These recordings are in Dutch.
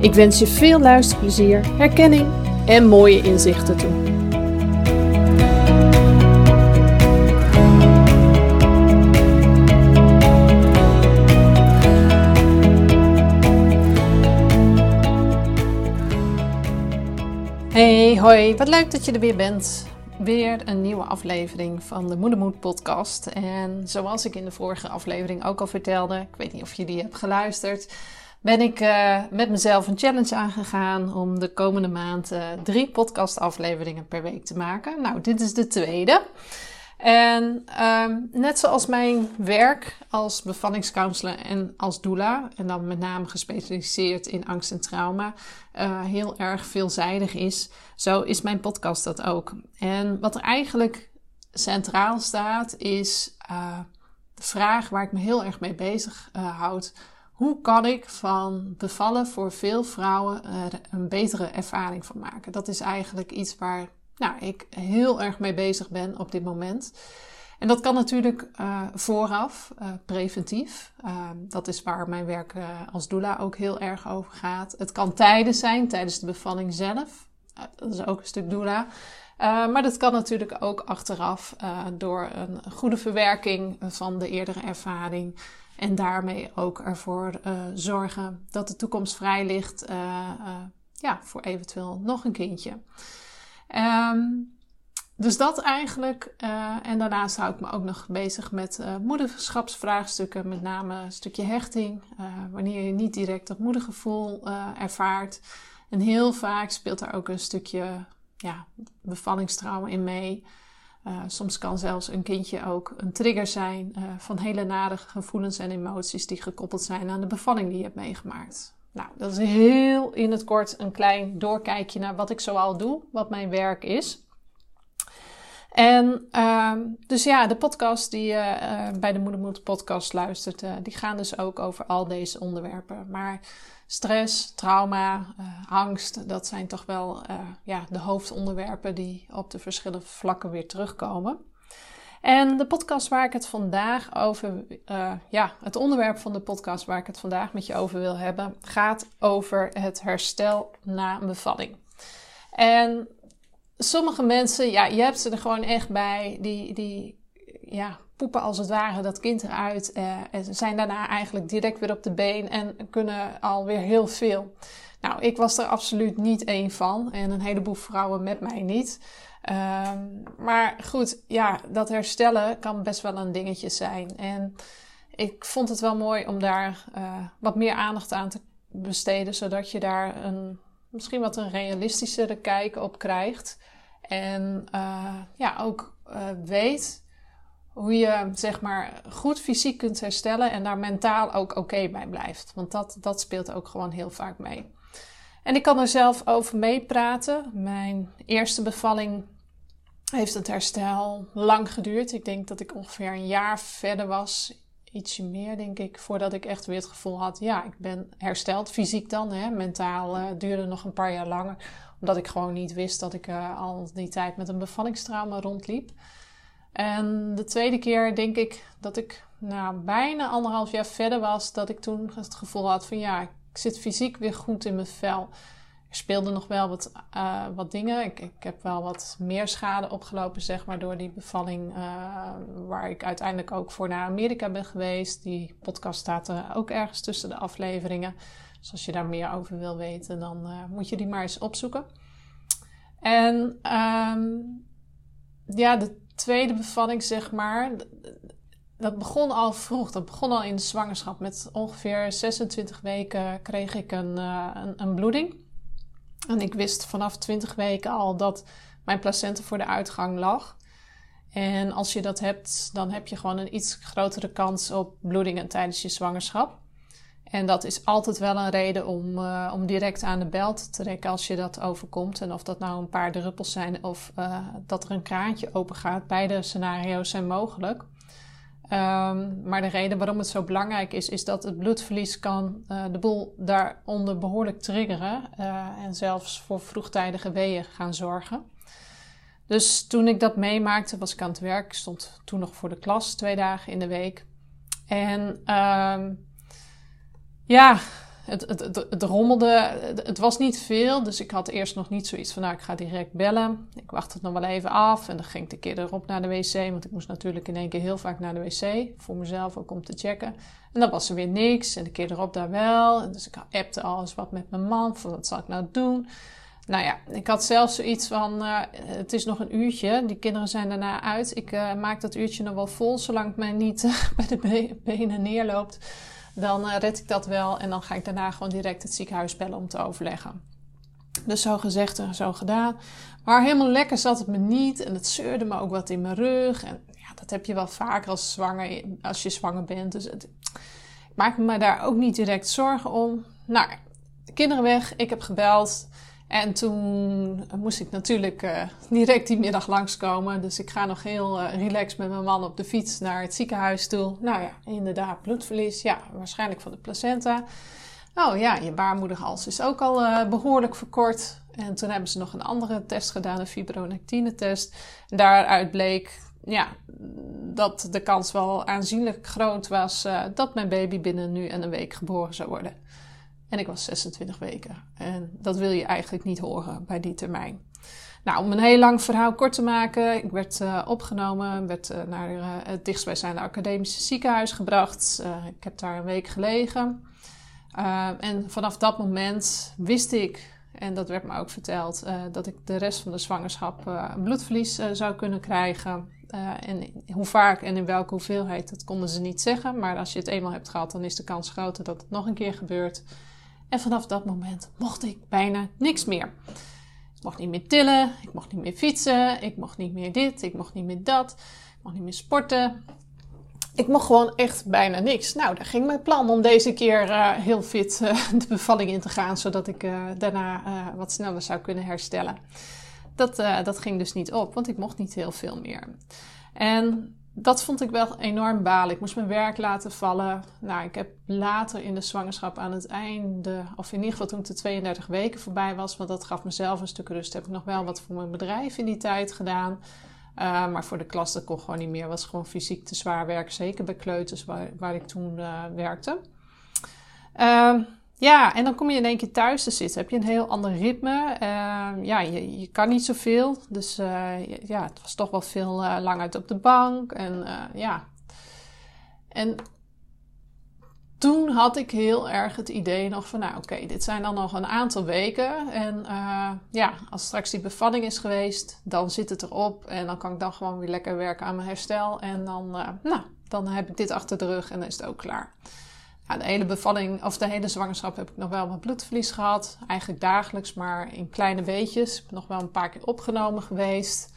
Ik wens je veel luisterplezier, herkenning en mooie inzichten toe. Hey, hoi, wat leuk dat je er weer bent. Weer een nieuwe aflevering van de Moedermoed podcast. En zoals ik in de vorige aflevering ook al vertelde, ik weet niet of je die hebt geluisterd, ben ik uh, met mezelf een challenge aangegaan om de komende maand uh, drie podcastafleveringen per week te maken. Nou, dit is de tweede. En um, net zoals mijn werk als bevallingscounselor en als doula, en dan met name gespecialiseerd in angst en trauma, uh, heel erg veelzijdig is, zo is mijn podcast dat ook. En wat er eigenlijk centraal staat, is de vraag waar ik me heel erg mee bezig houd. Hoe kan ik van bevallen voor veel vrouwen er een betere ervaring van maken? Dat is eigenlijk iets waar nou, ik heel erg mee bezig ben op dit moment. En dat kan natuurlijk uh, vooraf, uh, preventief. Uh, dat is waar mijn werk als doula ook heel erg over gaat. Het kan tijdens zijn, tijdens de bevalling zelf. dat is ook een stuk doula. Maar dat kan natuurlijk ook achteraf door een goede verwerking van de eerdere ervaring. En daarmee ook ervoor zorgen dat de toekomst vrij ligt ja, voor eventueel nog een kindje. Um, dus dat eigenlijk. En daarnaast hou ik me ook nog bezig met moederschapsvraagstukken, met name een stukje hechting. Wanneer je niet direct dat moedergevoel ervaart. En heel vaak speelt daar ook een stukje ja, bevallingstrauma in mee. soms kan zelfs een kindje ook een trigger zijn van hele nare gevoelens en emoties die gekoppeld zijn aan de bevalling die je hebt meegemaakt. Nou, dat is heel in het kort een klein doorkijkje naar wat ik zoal doe, wat mijn werk is. En uh, dus ja, de podcast die je uh, bij de Moedermoed podcast luistert, die gaan dus ook over al deze onderwerpen. Maar stress, trauma, uh, angst, dat zijn toch wel ja, de hoofdonderwerpen die op de verschillende vlakken weer terugkomen. En de podcast waar ik het vandaag over, uh, ja, het onderwerp van de podcast waar ik het vandaag met je over wil hebben, gaat over het herstel na bevalling. En sommige mensen, ja, je hebt ze er gewoon echt bij, die, die ja, poepen als het ware dat kind eruit uh, en zijn daarna eigenlijk direct weer op de been en kunnen alweer heel veel. Nou, ik was er absoluut niet één van en een heleboel vrouwen met mij niet. Um, maar goed, ja, dat herstellen kan best wel een dingetje zijn. En ik vond het wel mooi om daar uh, wat meer aandacht aan te besteden, zodat je daar een, misschien wat een realistischere kijk op krijgt. En uh, ja, ook weet hoe je zeg maar goed fysiek kunt herstellen en daar mentaal ook oké bij blijft. Want dat, dat speelt ook gewoon heel vaak mee. En ik kan er zelf over meepraten. Mijn eerste bevalling heeft het herstel lang geduurd. Ik denk dat ik ongeveer een jaar verder was. Ietsje meer, denk ik, voordat ik echt weer het gevoel had: ja, ik ben hersteld. Fysiek dan, hè. mentaal uh, duurde nog een paar jaar langer. Omdat ik gewoon niet wist dat ik uh, al die tijd met een bevallingstrauma rondliep. En de tweede keer denk ik dat ik nou, bijna anderhalf jaar verder was. Dat ik toen het gevoel had van ja, ik zit fysiek weer goed in mijn vel. Er speelden nog wel wat, uh, wat dingen. Ik, ik, heb wel wat meer schade opgelopen, zeg maar, door die bevalling. Uh, waar ik uiteindelijk ook voor naar Amerika ben geweest. Die podcast staat er ook ergens tussen de afleveringen. Dus als je daar meer over wil weten, dan uh, moet je die maar eens opzoeken. En um, ja, de tweede bevalling, zeg maar, dat begon al vroeg. Dat begon al in de zwangerschap. Met ongeveer 26 weken kreeg ik een, uh, een, een, bloeding. En ik wist vanaf 20 weken al dat mijn placenta voor de uitgang lag. En als je dat hebt, dan heb je gewoon een iets grotere kans op bloedingen tijdens je zwangerschap. En dat is altijd wel een reden om, uh, om direct aan de bel te trekken als je dat overkomt. En of dat nou een paar druppels zijn of uh, dat er een kraantje open gaat. Beide scenario's zijn mogelijk. Um, maar de reden waarom het zo belangrijk is, is dat het bloedverlies kan uh, de boel daaronder behoorlijk triggeren. en zelfs voor vroegtijdige weeën gaan zorgen. Dus toen ik dat meemaakte, was ik aan het werk. Ik stond toen nog voor de klas, twee dagen in de week. En uh, ja, het, het, het, rommelde. Het was niet veel, dus ik had eerst nog niet zoiets van, nou, ik ga direct bellen. Ik wachtte het nog wel even af en dan ging ik de keer erop naar de wc, want ik moest natuurlijk in één keer heel vaak naar de wc, voor mezelf ook om te checken. En dan was er weer niks en de keer erop daar wel. Dus ik appte alles wat met mijn man, van wat zal ik nou doen? Nou ja, ik had zelfs zoiets van: uh, het is nog een uurtje. Die kinderen zijn daarna uit. Ik uh, maak dat uurtje nog wel vol, zolang het mij niet bij de benen neerloopt. Dan red ik dat wel en dan ga ik daarna gewoon direct het ziekenhuis bellen om te overleggen. Dus zo gezegd en zo gedaan. Maar helemaal lekker zat het me niet en het zeurde me ook wat in mijn rug. En ja, dat heb je wel vaker als, zwanger, als je zwanger bent. Dus het, ik maak me daar ook niet direct zorgen om. Nou, de kinderen weg, ik heb gebeld. En toen moest ik natuurlijk uh, direct die middag langskomen. Dus ik ga nog heel uh, relaxed met mijn man op de fiets naar het ziekenhuis toe. Nou ja, inderdaad, bloedverlies. Ja, waarschijnlijk van de placenta. Oh ja, je baarmoederhals is ook al uh, behoorlijk verkort. En toen hebben ze nog een andere test gedaan, een fibronectine test. En daaruit bleek ja, dat de kans wel aanzienlijk groot was dat mijn baby binnen nu en een week geboren zou worden. En ik was 26 weken. En dat wil je eigenlijk niet horen bij die termijn. Nou, om een heel lang verhaal kort te maken. Ik werd uh, opgenomen, werd uh, naar uh, het dichtstbijzijnde academische ziekenhuis gebracht. ik heb daar een week gelegen. en vanaf dat moment wist ik, en dat werd me ook verteld, dat ik de rest van de zwangerschap een bloedverlies zou kunnen krijgen. en hoe vaak en in welke hoeveelheid, dat konden ze niet zeggen. Maar als je het eenmaal hebt gehad, dan is de kans groter dat het nog een keer gebeurt. En vanaf dat moment mocht ik bijna niks meer. Ik mocht niet meer tillen, ik mocht niet meer fietsen, ik mocht niet meer dit, ik mocht niet meer dat, ik mocht niet meer sporten. Ik mocht gewoon echt bijna niks. Nou, daar ging mijn plan om deze keer uh, heel fit uh, de bevalling in te gaan, zodat ik uh, daarna wat sneller zou kunnen herstellen. Dat, dat ging dus niet op, want ik mocht niet heel veel meer. En dat vond ik wel enorm balen. Ik moest mijn werk laten vallen. Nou, ik heb later in de zwangerschap aan het einde, of in ieder geval toen het de 32 weken voorbij was, want dat gaf mezelf een stuk rust, heb ik nog wel wat voor mijn bedrijf in die tijd gedaan. Uh, maar voor de klas dat kon gewoon niet meer. Was gewoon fysiek te zwaar werk. Zeker bij kleuters waar, waar ik toen uh, werkte. Uh, ja, en dan kom je in één keer thuis te zitten. Heb je een heel ander ritme. Uh, ja, je, je kan niet zoveel. Dus uh, ja, het was toch wel veel uh, lang uit op de bank. En ja. En toen had ik heel erg het idee nog van, nou oké, dit zijn dan nog een aantal weken. En ja, als straks die bevalling is geweest, dan zit het erop. En dan kan ik dan gewoon weer lekker werken aan mijn herstel. En dan, nou, dan heb ik dit achter de rug en dan is het ook klaar de hele bevalling of de hele zwangerschap heb ik nog wel wat bloedverlies gehad. Eigenlijk dagelijks, maar in kleine beetjes. Ik ben nog wel een paar keer opgenomen geweest.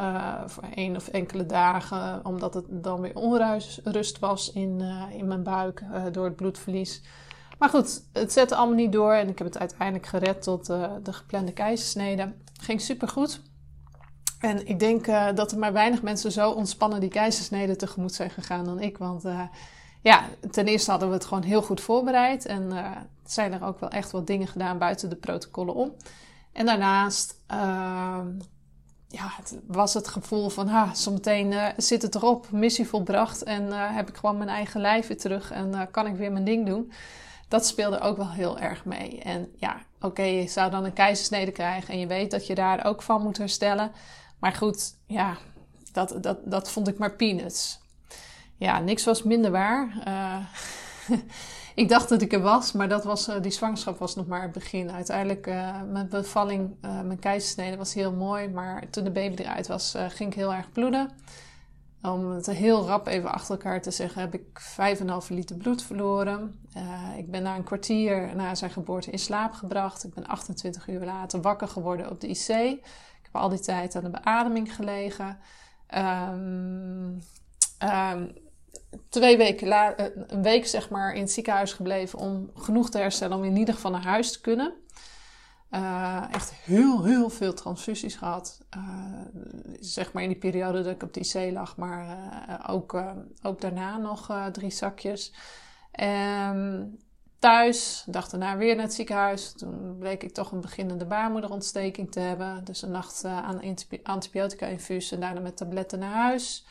Uh, voor één of enkele dagen, omdat het dan weer onrust was in, uh, in mijn buik uh, door het bloedverlies. Maar goed, het zette allemaal niet door en ik heb het uiteindelijk gered tot de geplande keizersnede. Ging super goed. En ik denk dat er maar weinig mensen zo ontspannen die keizersnede tegemoet zijn gegaan dan ik. Want ja, ten eerste hadden we het gewoon heel goed voorbereid. En uh, zijn er ook wel echt wat dingen gedaan buiten de protocollen om. En daarnaast uh, ja, was het gevoel van, ha, zometeen uh, zit het erop, missie volbracht. En eh, heb ik gewoon mijn eigen lijf weer terug en kan ik weer mijn ding doen. Dat speelde ook wel heel erg mee. En ja, oké, je zou dan een keizersnede krijgen en je weet dat je daar ook van moet herstellen. Maar goed, ja, dat, dat, dat vond ik maar peanuts ja, niks was minder waar. Uh, ik dacht dat ik er was, maar dat was, die zwangerschap was nog maar het begin. Uiteindelijk, mijn bevalling, mijn keizersnede was heel mooi, maar toen de baby eruit was, ging ik heel erg bloeden. Om het heel rap even achter elkaar te zeggen, heb ik 5,5 liter bloed verloren. Uh, ik ben na een kwartier na zijn geboorte in slaap gebracht. Ik ben 28 uur later wakker geworden op de IC. Ik heb al die tijd aan de beademing gelegen. Um, um, twee weken later, een week zeg maar, in het ziekenhuis gebleven om genoeg te herstellen om in ieder geval naar huis te kunnen. Uh, echt heel, heel veel transfusies gehad. Uh, zeg maar in die periode dat ik op de IC lag, maar ook, ook daarna nog drie zakjes. Um, thuis, dag daarna weer naar het ziekenhuis. Toen bleek ik toch een beginnende baarmoederontsteking te hebben. Dus een nacht aan antibiotica-infuus en daarna met tabletten naar huis.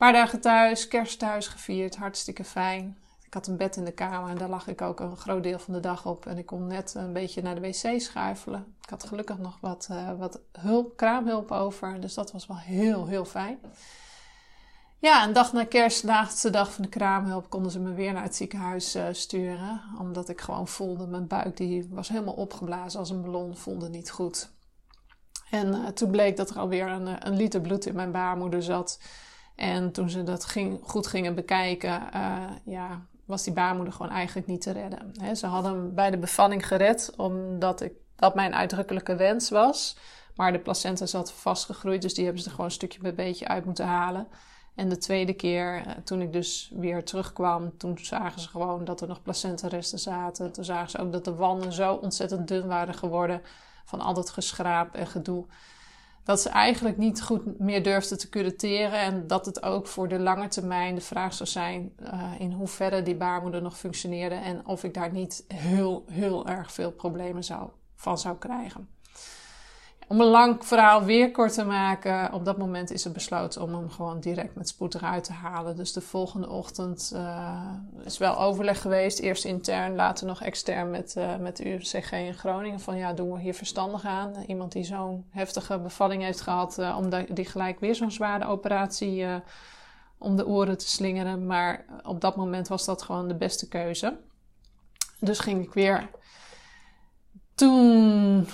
Paar dagen thuis, kerst thuis gevierd, hartstikke fijn. Ik had een bed in de kamer en daar lag ik ook een groot deel van de dag op. En ik kon net een beetje naar de wc schuifelen. Ik had gelukkig nog wat, uh, wat hulp, kraamhulp over. Dus dat was wel heel, heel fijn. Ja, een dag na kerst, de laatste dag van de kraamhulp, konden ze me weer naar het ziekenhuis uh, sturen. Omdat ik gewoon voelde, mijn buik die was helemaal opgeblazen als een ballon, voelde niet goed. En uh, toen bleek dat er alweer een, een liter bloed in mijn baarmoeder zat. En toen ze dat ging, goed gingen bekijken, ja, was die baarmoeder gewoon eigenlijk niet te redden. ze hadden hem bij de bevalling gered, omdat ik, dat mijn uitdrukkelijke wens was. Maar de placenta zat vastgegroeid, dus die hebben ze er gewoon een stukje bij beetje uit moeten halen. En de tweede keer, eh, toen ik dus weer terugkwam, toen zagen ze gewoon dat er nog placentaresten zaten. Toen zagen ze ook dat de wanden zo ontzettend dun waren geworden van al dat geschraap en gedoe dat ze eigenlijk niet goed meer durfde te curateren. En dat het ook voor de lange termijn de vraag zou zijn uh, in hoeverre die baarmoeder nog functioneerde. En of ik daar niet heel, heel erg veel problemen zou, van zou krijgen. Om een lang verhaal weer kort te maken, op dat moment is er besloten om hem gewoon direct met spoed eruit te halen. Dus de volgende ochtend uh, is wel overleg geweest. Eerst intern, later nog extern met, uh, met de UCG in Groningen. Van ja, doen we hier verstandig aan. Iemand die zo'n heftige bevalling heeft gehad, uh, om die gelijk weer zo'n zware operatie om de oren te slingeren. Maar op dat moment was dat gewoon de beste keuze. Dus ging ik weer. Toen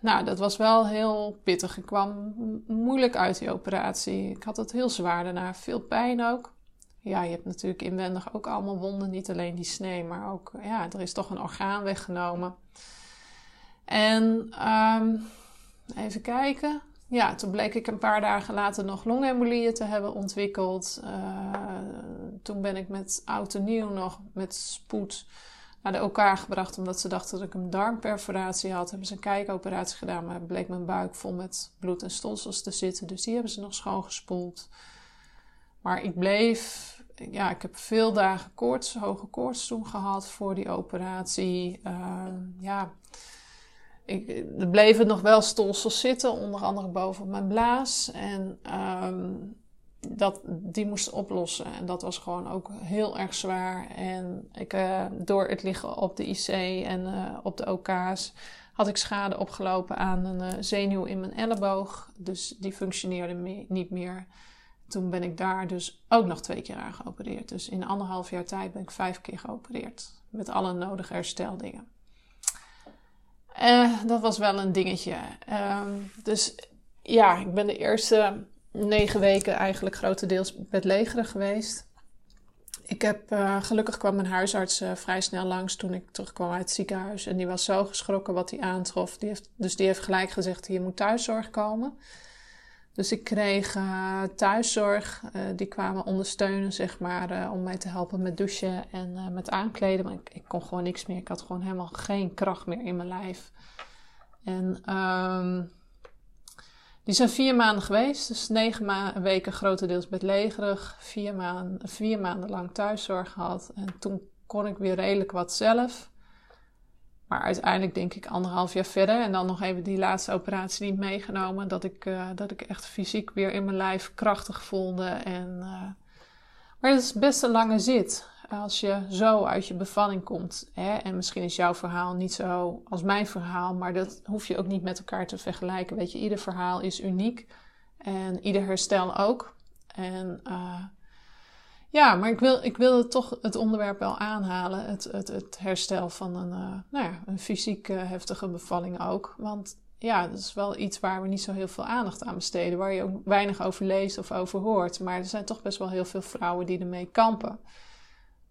nou, dat was wel heel pittig. Ik kwam moeilijk uit die operatie. Ik had het heel zwaar daarna, veel pijn ook. Ja, je hebt natuurlijk inwendig ook allemaal wonden, niet alleen die snee, maar ook, ja, er is toch een orgaan weggenomen. En um, even kijken. Ja, toen bleek ik een paar dagen later nog longembolieën te hebben ontwikkeld. Uh, toen ben ik met oud en nieuw nog met spoed naar de OK gebracht omdat ze dachten dat ik een darmperforatie had. Hebben ze een kijkoperatie gedaan, maar bleek mijn buik vol met bloed en stolsels te zitten. Dus die hebben ze nog schoongespoeld. Maar ik bleef, ja, ik heb veel dagen koorts, hoge koorts toen gehad voor die operatie. Uh, ja, ik, er bleven nog wel stolsels zitten, onder andere boven mijn blaas. En um, dat, die moest oplossen. En dat was gewoon ook heel erg zwaar. En ik, uh, door het liggen op de IC en uh, op de OK's had ik schade opgelopen aan een uh, zenuw in mijn elleboog. Dus die functioneerde niet meer. Toen ben ik daar dus ook nog twee keer aan geopereerd. Dus in anderhalf jaar tijd ben ik vijf keer geopereerd. Met alle nodige hersteldingen. dat was wel een dingetje. Ehm, dus ja, ik ben de eerste negen weken eigenlijk grotendeels bedlegerig geweest. Ik heb, uh, gelukkig kwam mijn huisarts uh, vrij snel langs toen ik terugkwam uit het ziekenhuis. En die was zo geschrokken wat hij aantrof. Die heeft, dus die heeft gelijk gezegd, hier moet thuiszorg komen. Dus ik kreeg uh, thuiszorg. die kwamen ondersteunen, zeg maar, om mij te helpen met douchen en met aankleden. Maar ik, ik, kon gewoon niks meer. Ik had gewoon helemaal geen kracht meer in mijn lijf. En... Um, die zijn vier maanden geweest, dus negen weken grotendeels bedlegerig, vier, maanden, vier maanden lang thuiszorg gehad. En toen kon ik weer redelijk wat zelf. Maar uiteindelijk denk ik anderhalf jaar verder en dan nog even die laatste operatie niet meegenomen. Dat ik, uh, dat ik echt fysiek weer in mijn lijf krachtig voelde. En, uh, maar het is best een lange zit als je zo uit je bevalling komt. Hè, en misschien is jouw verhaal niet zo als mijn verhaal, maar dat hoef je ook niet met elkaar te vergelijken. Weet je, ieder verhaal is uniek en ieder herstel ook. En uh, Ja, maar ik wil, ik wil toch het onderwerp wel aanhalen. Het, het, het herstel van een, uh, nou ja, een fysiek uh, heftige bevalling ook. Want ja, dat is wel iets waar we niet zo heel veel aandacht aan besteden. Waar je ook weinig over leest of over hoort. Maar er zijn toch best wel heel veel vrouwen die ermee kampen.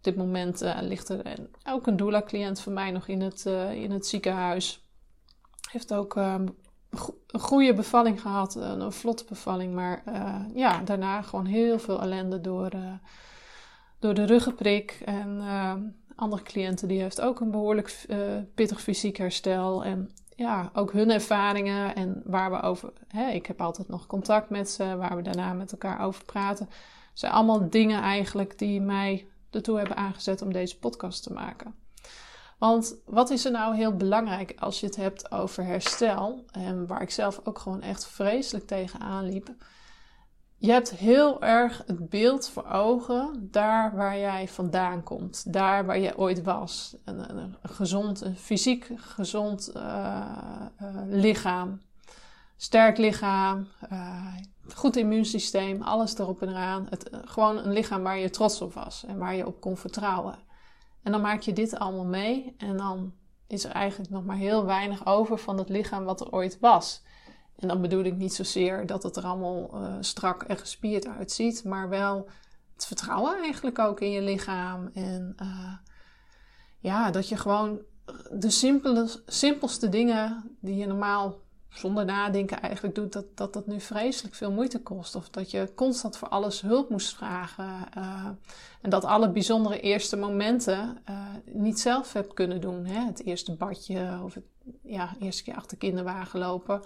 Dit moment uh, ligt er ook een doula-cliënt van mij nog in het, in het ziekenhuis. Heeft ook ehm, een goede bevalling gehad, een, vlotte bevalling. Maar ja, daarna gewoon heel veel ellende door door de ruggenprik. En uh, andere cliënten die heeft ook een behoorlijk uh, pittig fysiek herstel. En ja, ook hun ervaringen en waar we over... Hè, ik heb altijd nog contact met ze, waar we daarna met elkaar over praten. zijn allemaal dingen eigenlijk die mij ertoe hebben aangezet om deze podcast te maken. Want wat is er nou heel belangrijk als je het hebt over herstel? En waar ik zelf ook gewoon echt vreselijk tegen liep je hebt heel erg het beeld voor ogen daar waar jij vandaan komt, daar waar je ooit was. Een, een, gezond, fysiek gezond uh, uh, lichaam, sterk lichaam, uh, goed immuunsysteem, alles erop en eraan. Het, gewoon een lichaam waar je trots op was en waar je op kon vertrouwen. En dan maak je dit allemaal mee en dan is er eigenlijk nog maar heel weinig over van het lichaam wat er ooit was. En dan bedoel ik niet zozeer dat het er allemaal uh, strak en gespierd uitziet, maar wel het vertrouwen eigenlijk ook in je lichaam. En ja, dat je gewoon de simpele, simpelste dingen die je normaal zonder nadenken eigenlijk doet, dat, dat dat nu vreselijk veel moeite kost. Of dat je constant voor alles hulp moest vragen. Uh, en dat alle bijzondere eerste momenten uh, niet zelf hebt kunnen doen. Hè? Het eerste badje of het ja, eerste keer achter kinderwagen lopen.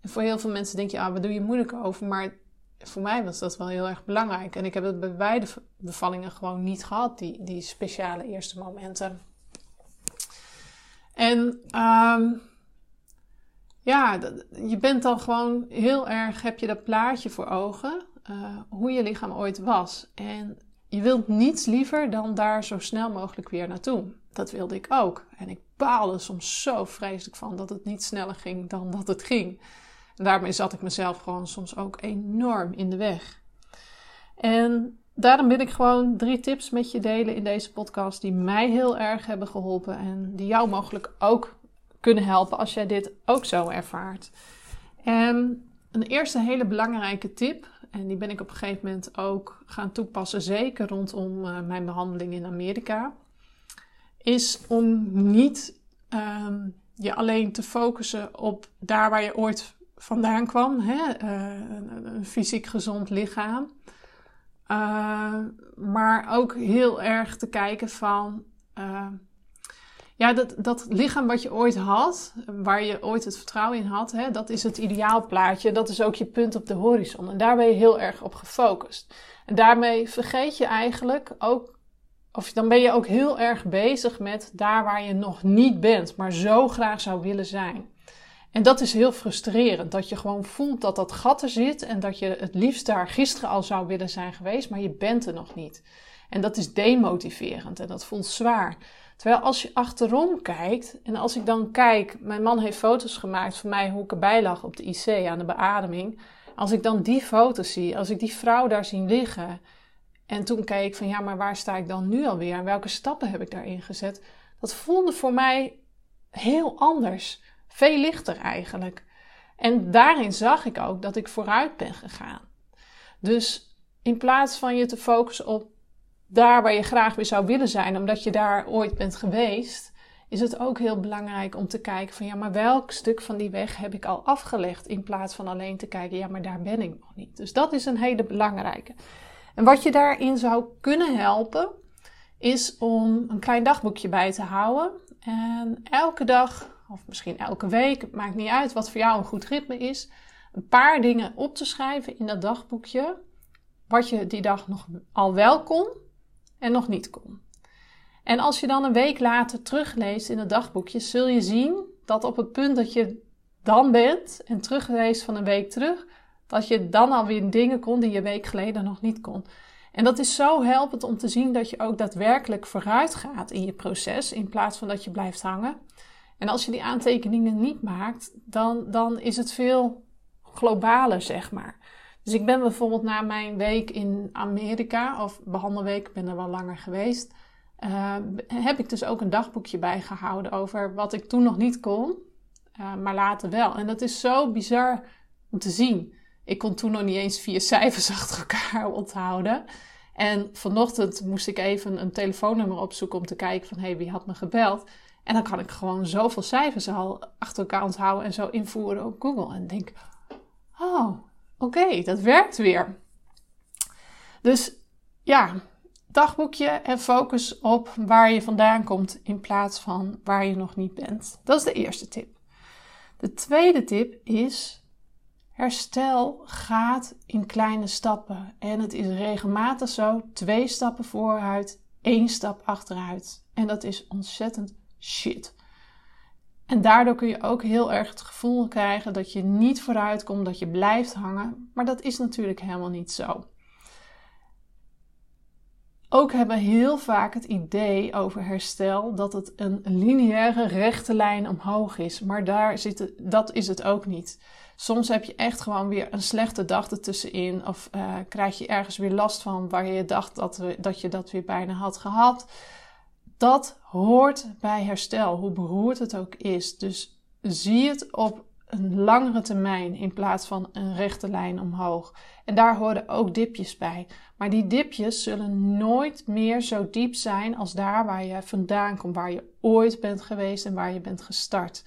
En voor heel veel mensen denk je, ah, wat doe je moeilijk over? Maar voor mij was dat wel heel erg belangrijk. En ik heb het bij beide bevallingen gewoon niet gehad, die, die speciale eerste momenten. En um, ja, je bent dan gewoon heel erg, heb je dat plaatje voor ogen, uh, hoe je lichaam ooit was. En je wilt niets liever dan daar zo snel mogelijk weer naartoe. Dat wilde ik ook. En ik baalde soms zo vreselijk van dat het niet sneller ging dan dat het ging. En daarmee zat ik mezelf gewoon soms ook enorm in de weg. En daarom wil ik gewoon drie tips met je delen in deze podcast die mij heel erg hebben geholpen en die jou mogelijk ook kunnen helpen als jij dit ook zo ervaart. En een eerste hele belangrijke tip, en die ben ik op een gegeven moment ook gaan toepassen, zeker rondom uh, mijn behandeling in Amerika, is om niet um, je alleen te focussen op daar waar je ooit vandaan kwam. Hè? Uh, een, fysiek gezond lichaam. Uh, maar ook heel erg te kijken van. Ja, dat, dat lichaam wat je ooit had, waar je ooit het vertrouwen in had, hè, dat is het ideaalplaatje. Dat is ook je punt op de horizon. En daar ben je heel erg op gefocust. En daarmee vergeet je eigenlijk ook, of dan ben je ook heel erg bezig met daar waar je nog niet bent, maar zo graag zou willen zijn. En dat is heel frustrerend, dat je gewoon voelt dat dat gat er zit en dat je het liefst daar gisteren al zou willen zijn geweest, maar je bent er nog niet. En dat is demotiverend en dat voelt zwaar. Terwijl als je achterom kijkt en als ik dan kijk, mijn man heeft foto's gemaakt van mij hoe ik erbij lag op de IC aan de beademing. Als ik dan die foto's zie, als ik die vrouw daar zie liggen en toen keek ik van ja, maar waar sta ik dan nu alweer en welke stappen heb ik daarin gezet? Dat voelde voor mij heel anders. Veel lichter eigenlijk. En daarin zag ik ook dat ik vooruit ben gegaan. Dus in plaats van je te focussen op daar waar je graag weer zou willen zijn, omdat je daar ooit bent geweest, is het ook heel belangrijk om te kijken van ja, maar welk stuk van die weg heb ik al afgelegd? In plaats van alleen te kijken, ja, maar daar ben ik nog niet. Dus dat is een hele belangrijke. En wat je daarin zou kunnen helpen, is om een klein dagboekje bij te houden. En elke dag of misschien elke week, het maakt niet uit wat voor jou een goed ritme is, een paar dingen op te schrijven in dat dagboekje, wat je die dag nog al wel kon en nog niet kon. En als je dan een week later terugleest in het dagboekje, zul je zien dat op het punt dat je dan bent en terugleest van een week terug, dat je dan alweer dingen kon die je week geleden nog niet kon. En dat is zo helpend om te zien dat je ook daadwerkelijk vooruit gaat in je proces, in plaats van dat je blijft hangen. En als je die aantekeningen niet maakt, dan, dan is het veel globaler, zeg maar. Dus ik ben bijvoorbeeld na mijn week in Amerika, of behandelweek, ik ben er wel langer geweest, uh, heb ik dus ook een dagboekje bijgehouden over wat ik toen nog niet kon, uh, maar later wel. En dat is zo bizar om te zien. Ik kon toen nog niet eens vier cijfers achter elkaar onthouden. En vanochtend moest ik even een telefoonnummer opzoeken om te kijken van hé, hey, wie had me gebeld. En dan kan ik gewoon zoveel cijfers al achter elkaar onthouden en zo invoeren op Google. En denk, oh, oké, dat werkt weer. Dus ja, dagboekje en focus op waar je vandaan komt in plaats van waar je nog niet bent. Dat is de eerste tip. De tweede tip is Herstel gaat in kleine stappen en het is regelmatig zo: twee stappen vooruit, één stap achteruit. En dat is ontzettend shit. En daardoor kun je ook heel erg het gevoel krijgen dat je niet vooruit komt, dat je blijft hangen. Maar dat is natuurlijk helemaal niet zo. Ook hebben heel vaak het idee over herstel dat het een lineaire rechte lijn omhoog is. Maar daar zit dat is het ook niet. Soms heb je echt gewoon weer een slechte dag ertussenin. Of uh, krijg je ergens weer last van waar je dacht dat, dat je dat weer bijna had gehad. Dat hoort bij herstel, hoe beroerd het ook is. Dus zie het op een langere termijn in plaats van een rechte lijn omhoog. En daar horen ook dipjes bij. Maar die dipjes zullen nooit meer zo diep zijn als daar waar je vandaan komt, waar je ooit bent geweest en waar je bent gestart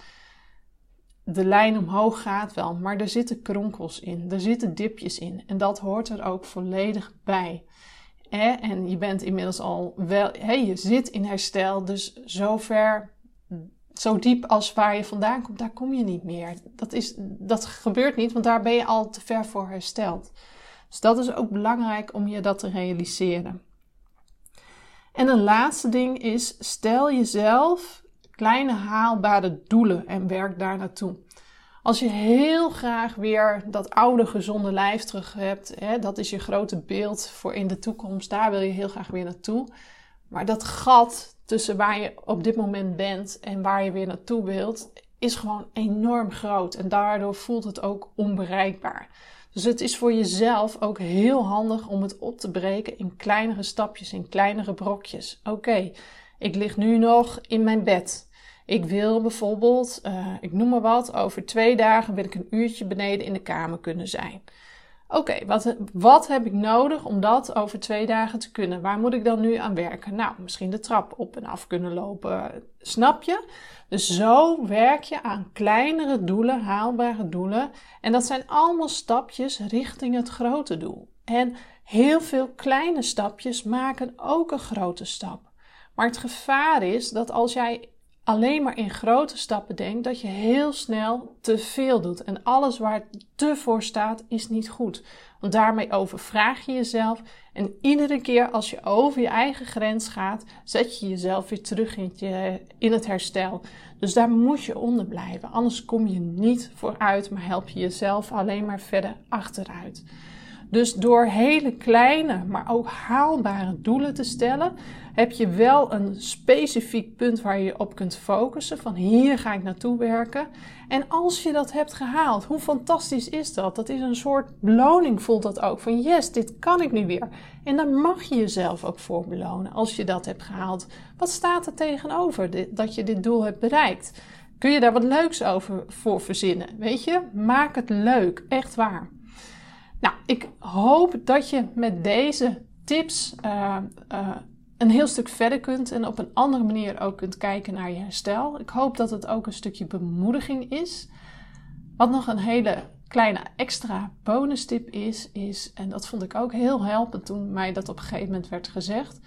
de lijn omhoog gaat wel, maar er zitten kronkels in, er zitten dipjes in. En dat hoort er ook volledig bij. En je bent inmiddels al wel, hey, je zit in herstel, dus zover, zo diep als waar je vandaan komt, daar kom je niet meer. Dat, is, dat gebeurt niet, want daar ben je al te ver voor hersteld. Dus dat is ook belangrijk om je dat te realiseren. En een laatste ding is, stel jezelf kleine haalbare doelen en werk daar naartoe. Als je heel graag weer dat oude gezonde lijf terug hebt, hè, dat is je grote beeld voor in de toekomst, daar wil je heel graag weer naartoe. Maar dat gat tussen waar je op dit moment bent en waar je weer naartoe wilt, is gewoon enorm groot. En daardoor voelt het ook onbereikbaar. Dus het is voor jezelf ook heel handig om het op te breken in kleinere stapjes, in kleinere brokjes. Oké, ik lig nu nog in mijn bed. Ik wil bijvoorbeeld, uh, ik noem maar wat, over twee dagen wil ik een uurtje beneden in de kamer kunnen zijn. Oké, wat, wat heb ik nodig om dat over twee dagen te kunnen? Waar moet ik dan nu aan werken? Nou, misschien de trap op en af kunnen lopen. Snap je? Dus zo werk je aan kleinere doelen, haalbare doelen. En dat zijn allemaal stapjes richting het grote doel. En heel veel kleine stapjes maken ook een grote stap. Maar het gevaar is dat als jij alleen maar in grote stappen denkt, dat je heel snel te veel doet. En alles waar te voor staat, is niet goed. Want daarmee overvraag je jezelf. En iedere keer als je over je eigen grens gaat, zet je jezelf weer terug in, in het herstel. Dus daar moet je onder blijven. Anders kom je niet vooruit, maar help je jezelf alleen maar verder achteruit. Dus door hele kleine, maar ook haalbare doelen te stellen, heb je wel een specifiek punt waar je op kunt focussen. Van hier ga ik naartoe werken. En als je dat hebt gehaald, hoe fantastisch is dat? Dat is een soort beloning, voelt dat ook. Van yes, dit kan ik nu weer. En daar mag je jezelf ook voor belonen als je dat hebt gehaald. Wat staat er tegenover dat je dit doel hebt bereikt? Kun je daar wat leuks over voor verzinnen? Weet je, maak het leuk, echt waar. Nou, ik hoop dat je met deze tips uh, uh, een heel stuk verder kunt en op een andere manier ook kunt kijken naar je herstel. Ik hoop dat het ook een stukje bemoediging is. Wat nog een hele kleine extra bonus tip is, is, en dat vond ik ook heel helpend toen mij dat op een gegeven moment werd gezegd.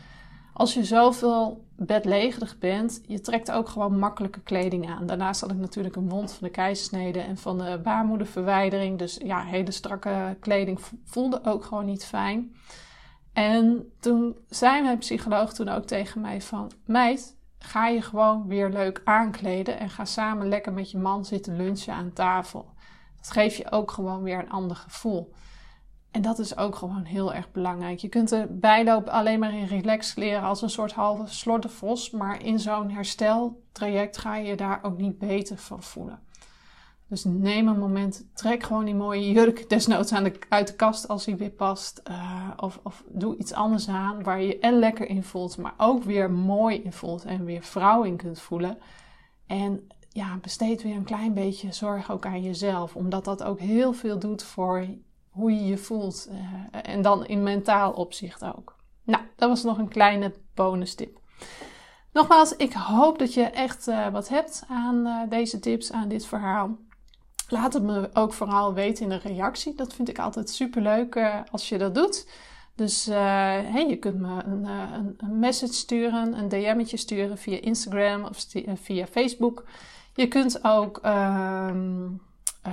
Als je zoveel bedlegerig bent, je trekt ook gewoon makkelijke kleding aan. Daarnaast had ik natuurlijk een wond van de keizersnede en van de baarmoederverwijdering. Dus ja, hele strakke kleding voelde ook gewoon niet fijn. En toen zei mijn psycholoog toen ook tegen mij van... Meid, ga je gewoon weer leuk aankleden en ga samen lekker met je man zitten lunchen aan tafel. Dat geeft je ook gewoon weer een ander gevoel. En dat is ook gewoon heel erg belangrijk. Je kunt de bijloop alleen maar in relax leren als een soort halve slordigvos. Maar in zo'n hersteltraject ga je je daar ook niet beter van voelen. Dus neem een moment, trek gewoon die mooie jurk desnoods aan de, uit de kast als die weer past. Uh, of, of doe iets anders aan waar je je en lekker in voelt, maar ook weer mooi in voelt en weer vrouw in kunt voelen. En ja, besteed weer een klein beetje zorg ook aan jezelf, omdat dat ook heel veel doet voor hoe je je voelt. Uh, en dan in mentaal opzicht ook. Nou, dat was nog een kleine bonus tip. Nogmaals, ik hoop dat je echt uh, wat hebt aan uh, deze tips, aan dit verhaal. Laat het me ook vooral weten in een reactie. Dat vind ik altijd super leuk uh, als je dat doet. Dus hey, je kunt me een, een, een, message sturen, een DM'tje sturen via Instagram of via Facebook. Je kunt ook ehm,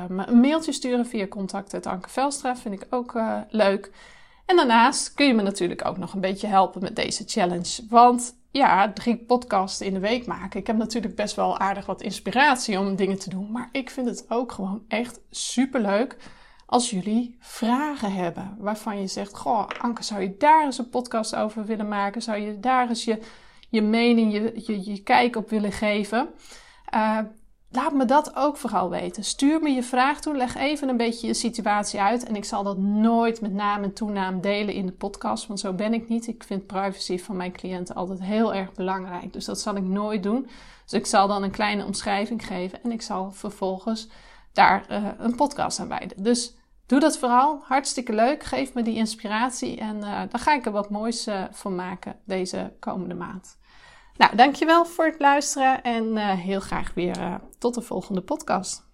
me een mailtje sturen via contact Anke Velstra. Vind ik ook leuk. En daarnaast kun je me natuurlijk ook nog een beetje helpen met deze challenge. Want ja, drie podcasts in de week maken. Ik heb natuurlijk best wel aardig wat inspiratie om dingen te doen. Maar ik vind het ook gewoon echt super leuk als jullie vragen hebben. Waarvan je zegt: Goh, Anke, zou je daar eens een podcast over willen maken? Zou je daar eens je, je mening, je, je, je kijk op willen geven? Uh, laat me dat ook vooral weten. Stuur me je vraag toe. Leg even een beetje je situatie uit. En ik zal dat nooit met naam en toenaam delen in de podcast. Want zo ben ik niet. Ik vind privacy van mijn cliënten altijd heel erg belangrijk. Dus dat zal ik nooit doen. Dus ik zal dan een kleine omschrijving geven. En ik zal vervolgens daar uh, een podcast aan wijden. Dus doe dat vooral. Hartstikke leuk. Geef me die inspiratie. En uh, dan ga ik er wat moois uh, van maken deze komende maand. Nou, dankjewel voor het luisteren en uh, heel graag weer uh, tot de volgende podcast.